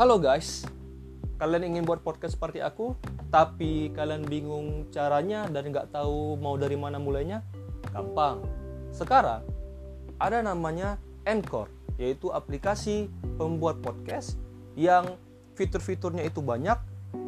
Halo guys, kalian ingin buat podcast seperti aku, tapi kalian bingung caranya dan nggak tahu mau dari mana mulainya? Gampang. Sekarang ada namanya Anchor, yaitu aplikasi pembuat podcast yang fitur-fiturnya itu banyak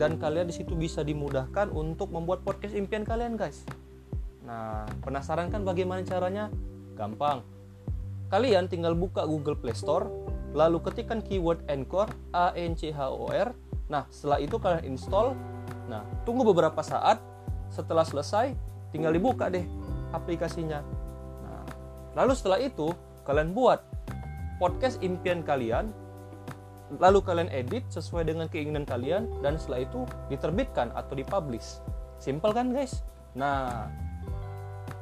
dan kalian di situ bisa dimudahkan untuk membuat podcast impian kalian guys. Nah, penasaran kan bagaimana caranya? Gampang. Kalian tinggal buka Google Play Store lalu ketikkan keyword Anchor A N C H O R. Nah setelah itu kalian install. Nah tunggu beberapa saat. Setelah selesai tinggal dibuka deh aplikasinya. Nah lalu setelah itu kalian buat podcast impian kalian. Lalu kalian edit sesuai dengan keinginan kalian. Dan setelah itu diterbitkan atau dipublish. Simple kan guys? Nah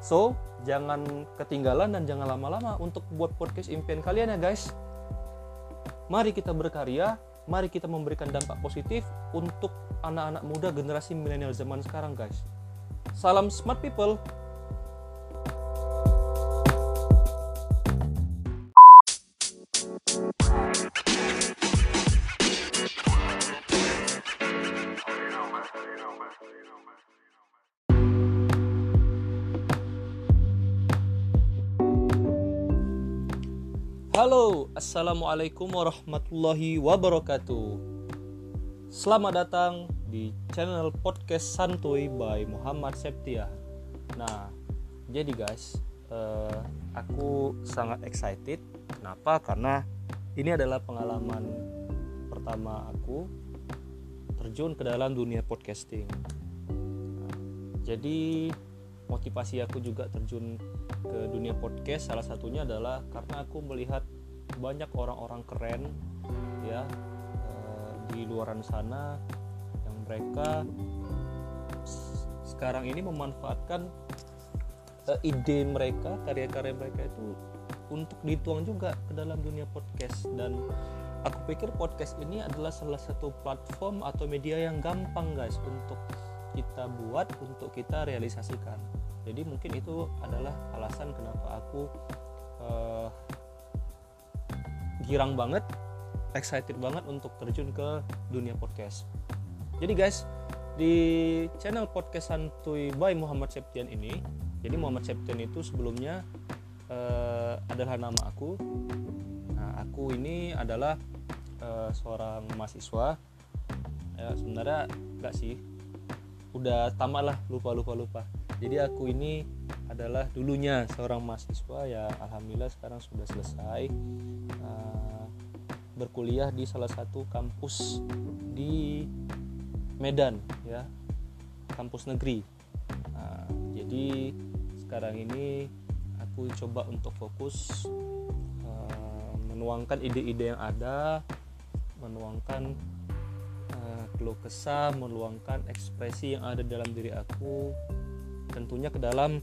so jangan ketinggalan dan jangan lama-lama untuk buat podcast impian kalian ya guys Mari kita berkarya, mari kita memberikan dampak positif untuk anak-anak muda generasi milenial zaman sekarang, guys. Salam smart people. Halo, Assalamualaikum warahmatullahi wabarakatuh. Selamat datang di channel podcast Santuy by Muhammad Septia Nah, jadi guys uh, Aku sangat excited. Kenapa? Karena ini adalah pengalaman pertama aku Terjun ke dalam dunia podcasting. Nah, Jadi motivasi aku juga terjun ke dunia podcast. Salah satunya adalah karena aku melihat banyak orang-orang keren ya eh, di luaran sana yang mereka sekarang ini memanfaatkan uh, ide mereka karya-karya mereka itu untuk dituang juga ke dalam dunia podcast. Dan aku pikir podcast ini adalah salah satu platform atau media yang gampang guys untuk kita buat untuk kita realisasikan. Jadi mungkin itu adalah alasan kenapa aku uh, girang banget excited banget untuk terjun ke dunia podcast. Jadi guys di channel podcast santuy by Muhammad Septian ini jadi Muhammad Septian itu sebelumnya uh, adalah nama aku. Nah aku ini adalah uh, seorang mahasiswa. Ya sebenarnya enggak sih. Udah tamat lah lupa lupa lupa jadi aku ini adalah dulunya seorang mahasiswa ya alhamdulillah sekarang sudah selesai uh, berkuliah di salah satu kampus di Medan ya kampus negeri. Uh, jadi sekarang ini aku coba untuk fokus uh, menuangkan ide-ide yang ada menuangkan uh, keluh kesah meluangkan ekspresi yang ada dalam diri aku tentunya ke dalam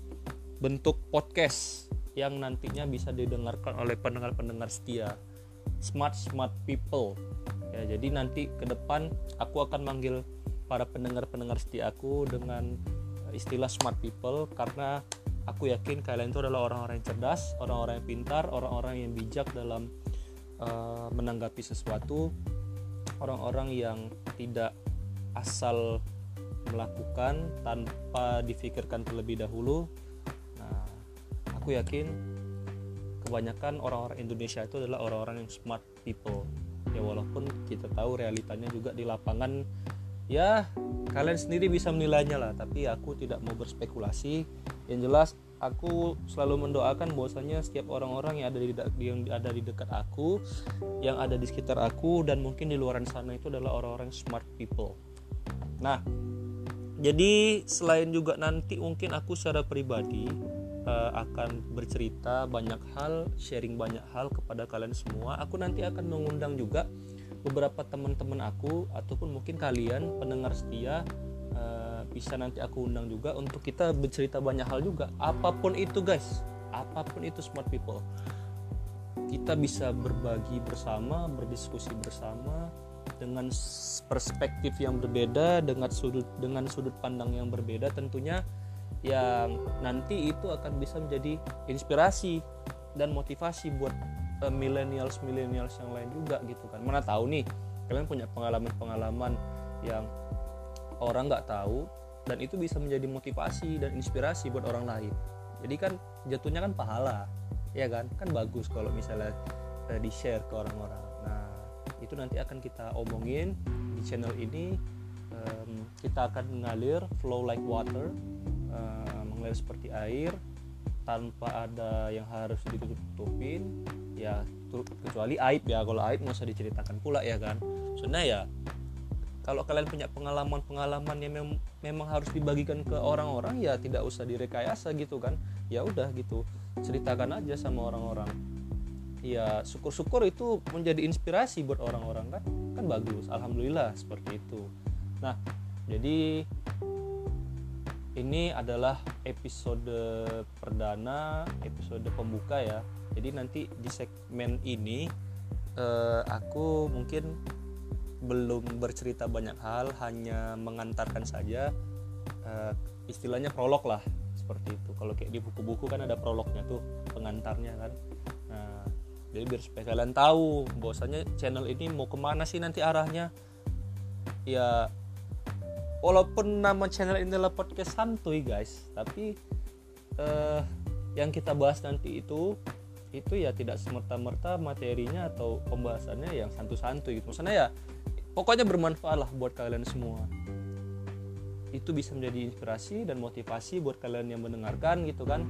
bentuk podcast yang nantinya bisa didengarkan oleh pendengar-pendengar setia. Smart smart people. Ya jadi nanti ke depan aku akan manggil para pendengar-pendengar setia aku dengan istilah smart people karena aku yakin kalian itu adalah orang-orang yang cerdas orang-orang yang pintar orang-orang yang bijak dalam uh, menanggapi sesuatu orang-orang yang tidak asal melakukan tanpa difikirkan terlebih dahulu. Nah aku yakin kebanyakan orang-orang Indonesia itu adalah orang-orang yang smart people. Ya walaupun kita tahu realitanya juga di lapangan ya kalian sendiri bisa menilainya lah. Tapi aku tidak mau berspekulasi. Yang jelas aku selalu mendoakan bahwasanya setiap orang-orang yang ada di yang ada di dekat aku yang ada di sekitar aku dan mungkin di luaran sana itu adalah orang-orang smart people. Nah jadi selain juga nanti mungkin aku secara pribadi uh, akan bercerita banyak hal sharing banyak hal kepada kalian semua. Aku nanti akan mengundang juga beberapa teman-teman aku ataupun mungkin kalian pendengar setia uh, bisa nanti aku undang juga untuk kita bercerita banyak hal juga. Apa pun itu guys apa pun itu smart people kita bisa berbagi bersama berdiskusi bersama dengan perspektif yang berbeda dengan sudut dengan sudut pandang yang berbeda tentunya yang nanti itu akan bisa menjadi inspirasi dan motivasi buat uh, millennials millennials yang lain juga gitu kan. Mana tahu nih kalian punya pengalaman-pengalaman yang orang nggak tahu dan itu bisa menjadi motivasi dan inspirasi buat orang lain. Jadi kan jatuhnya kan pahala ya kan? Kan bagus kalau misalnya uh, di share ke orang-orang itu nanti akan kita omongin di channel ini. Um, kita akan mengalir flow like water uh, mengalir seperti air tanpa ada yang harus ditutup-tutupin. Ya kecuali aib ya. Kalau aib nggak usah diceritakan pula ya kan. Sebenarnya ya kalau kalian punya pengalaman-pengalaman yang mem memang harus dibagikan ke orang-orang ya tidak usah direkayasa gitu kan. Ya udah gitu. Ceritakan aja sama orang-orang ya syukur-syukur itu menjadi inspirasi buat orang-orang kan? Kan bagus alhamdulillah seperti itu. Nah jadi ini adalah episode perdana episode pembuka ya. Jadi nanti di segmen ini eh, aku mungkin belum bercerita banyak hal hanya mengantarkan saja uh, istilahnya prolog lah seperti itu. Kalau kayak di buku-buku kan ada prolognya tuh pengantarnya kan jadi biar supaya kalian tahu bahwasanya channel ini mau ke mana sih nanti arahnya. Ya walaupun nama channel ini adalah podcast santuy guys tapi uh, yang kita bahas nanti itu itu ya tidak semerta-merta materinya atau pembahasannya yang santu-santu gitu. Maksudnya ya pokoknya bermanfaat lah buat kalian semua. Itu bisa menjadi inspirasi dan motivasi buat kalian yang mendengarkan gitu kan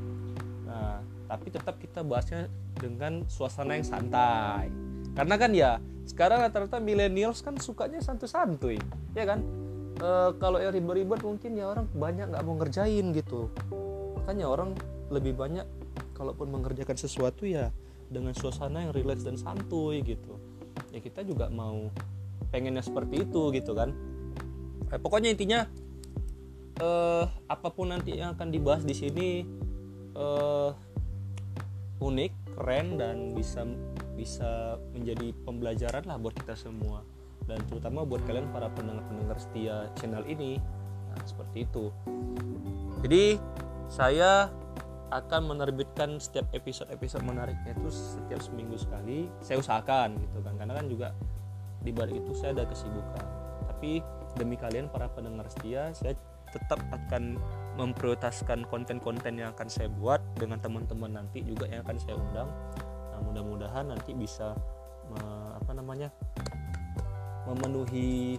nah tapi tetap kita bahasnya dengan suasana yang santai. Karena kan ya sekarang rata-rata millennials kan sukanya santu-santuy ya kan? E, kalau yang ribet-ribet mungkin ya orang banyak nggak mau ngerjain gitu. Makanya orang lebih banyak kalaupun mengerjakan sesuatu ya dengan suasana yang rileks dan santuy gitu. Ya kita juga mau pengennya seperti itu gitu kan. Eh, pokoknya intinya eh, apa pun nanti yang akan dibahas di sini eh, unik keren dan bisa bisa menjadi pembelajaran lah buat kita semua. Dan terutama buat kalian para pendengar-pendengar setia channel ini. Nah, seperti itu. Jadi saya akan menerbitkan setiap episode-episode menariknya itu setiap seminggu sekali. Saya usahakan gitu kan karena kan juga di balik itu saya ada kesibukan. Tapi demi kalian para pendengar setia saya tetap akan memprioritaskan konten-konten yang akan saya buat dengan teman-teman nanti juga yang akan saya undang. Nah mudah-mudahan nanti bisa me, apa namanya memenuhi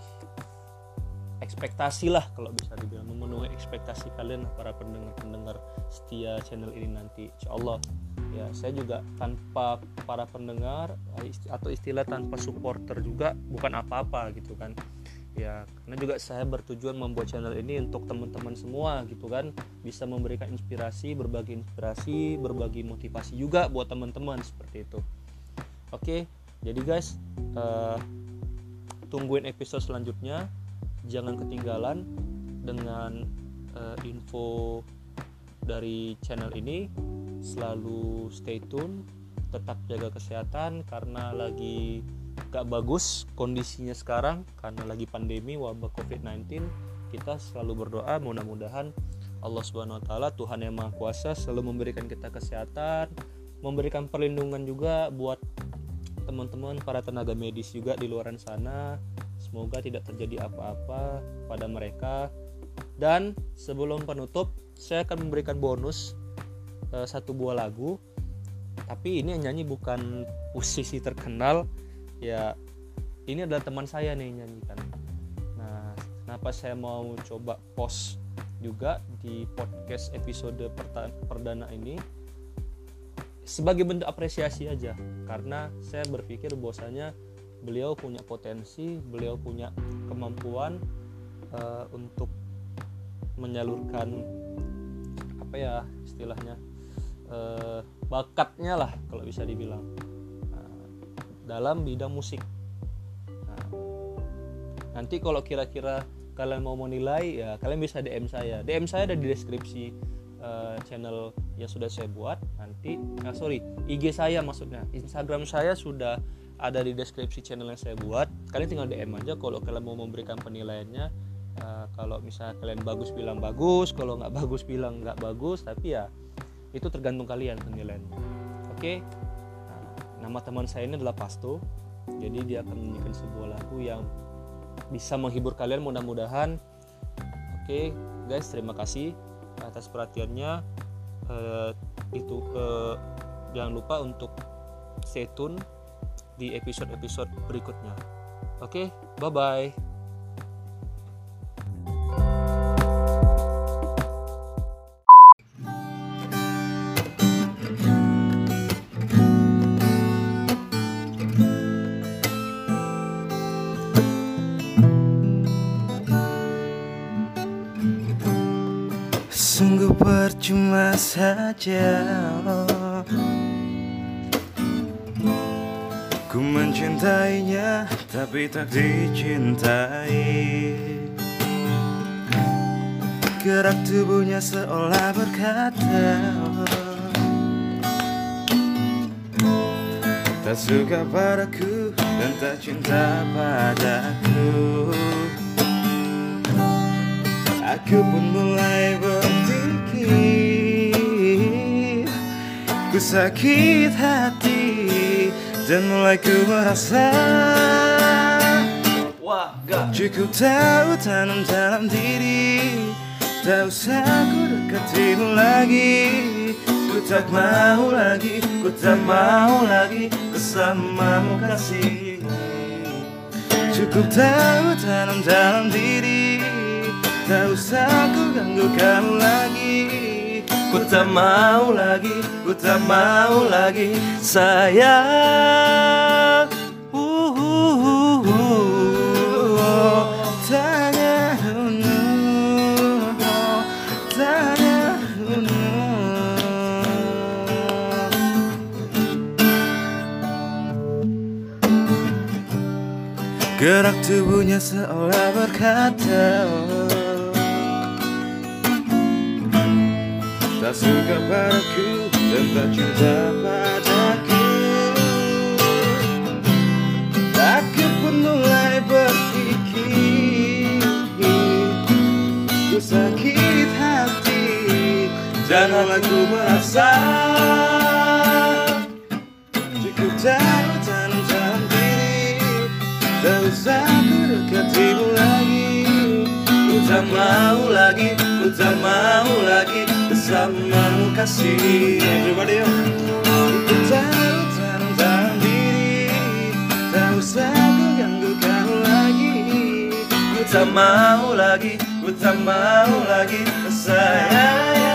ekspektasi lah kalau bisa dibilang memenuhi ekspektasi kalian para pendengar-pendengar setia channel ini nanti. Insya Allah ya saya juga tanpa para pendengar atau istilah tanpa supporter juga bukan apa-apa gitu kan ya karena juga saya bertujuan membuat channel ini untuk teman-teman semua gitu kan. Bisa memberikan inspirasi berbagi inspirasi berbagi motivasi juga buat teman-teman seperti itu. Oke jadi guys uh, tungguin episode selanjutnya. Jangan ketinggalan dengan uh, info dari channel ini. Selalu stay tune tetap jaga kesehatan karena lagi gak bagus kondisinya sekarang karena lagi pandemi wabah covid-19 kita selalu berdoa mudah-mudahan Allah Subhanahu wa taala Tuhan yang Maha Kuasa selalu memberikan kita kesehatan memberikan perlindungan juga buat teman-teman para tenaga medis juga di luar sana. Semoga tidak terjadi apa-apa pada mereka. Dan sebelum penutup saya akan memberikan bonus uh, satu buah lagu. Tapi ini yang nyanyi bukan musisi terkenal ya ini adalah teman saya nih nyanyikan. Nah kenapa saya mau coba post juga di podcast episode perdana ini? Sebagai bentuk apresiasi aja karena saya berpikir bahwasanya beliau punya potensi beliau punya kemampuan uh, untuk menyalurkan apa ya istilahnya eh, bakatnya lah kalau bisa dibilang dalam bidang musik. Nah, nanti kalau kira-kira kalian mau menilai ya kalian bisa DM saya. DM saya ada di deskripsi uh, channel yang sudah saya buat. Nanti nah sorry IG saya maksudnya. Instagram saya sudah ada di deskripsi channel yang saya buat. Kalian tinggal DM aja kalau kalian mau memberikan penilaiannya. Uh, kalau misalnya kalian bagus bilang bagus kalau nggak bagus bilang nggak bagus tapi ya itu tergantung kalian penilaiannya. Oke? nah, nama teman saya ini adalah Pasto. Jadi dia akan menyanyikan sebuah lagu yang bisa menghibur kalian mudah-mudahan. Oke guys terima kasih atas perhatiannya. Eh, itu eh, jangan lupa untuk stay tune di episode-episode berikutnya. Oke bye bye Percuma saja. Ku mencintainya tapi tak dicintai. Gerak tubuhnya seolah berkata Tak suka padaku dan tak cinta padaku. Aku pun mulai berpikir Ku sakit hati Dan mulai ku merasa Cukup tahu tanam dalam diri. Tak usah ku dekatimu lagi. Ku tak mau lagi Ku tak mau lagi Bersamamu kasih. Cukup tahu tanam dalam diri. Tak usah ku ganggu kamu lagi Ku tak mau lagi Ku tak mau lagi. Sayang. Uh, uh, uh, uh. Tanya Tanya Gerak tubuhnya seolah berkata Tak suka padaku dan tak cinta padaku. Aku pun mulai berpikir Ku sakit hati Dan mulai ku merasa. Cukup tahu tanam diri Tak usah ku dekatimu lagi. Ku tak mau lagi, ku tak mau lagi Bersamamu kasih deh yuk Ku tahu dalam diri. Tak usah ku ganggu kamu lagi. Ku tak mau lagi, ku tak mau lagi. Sayang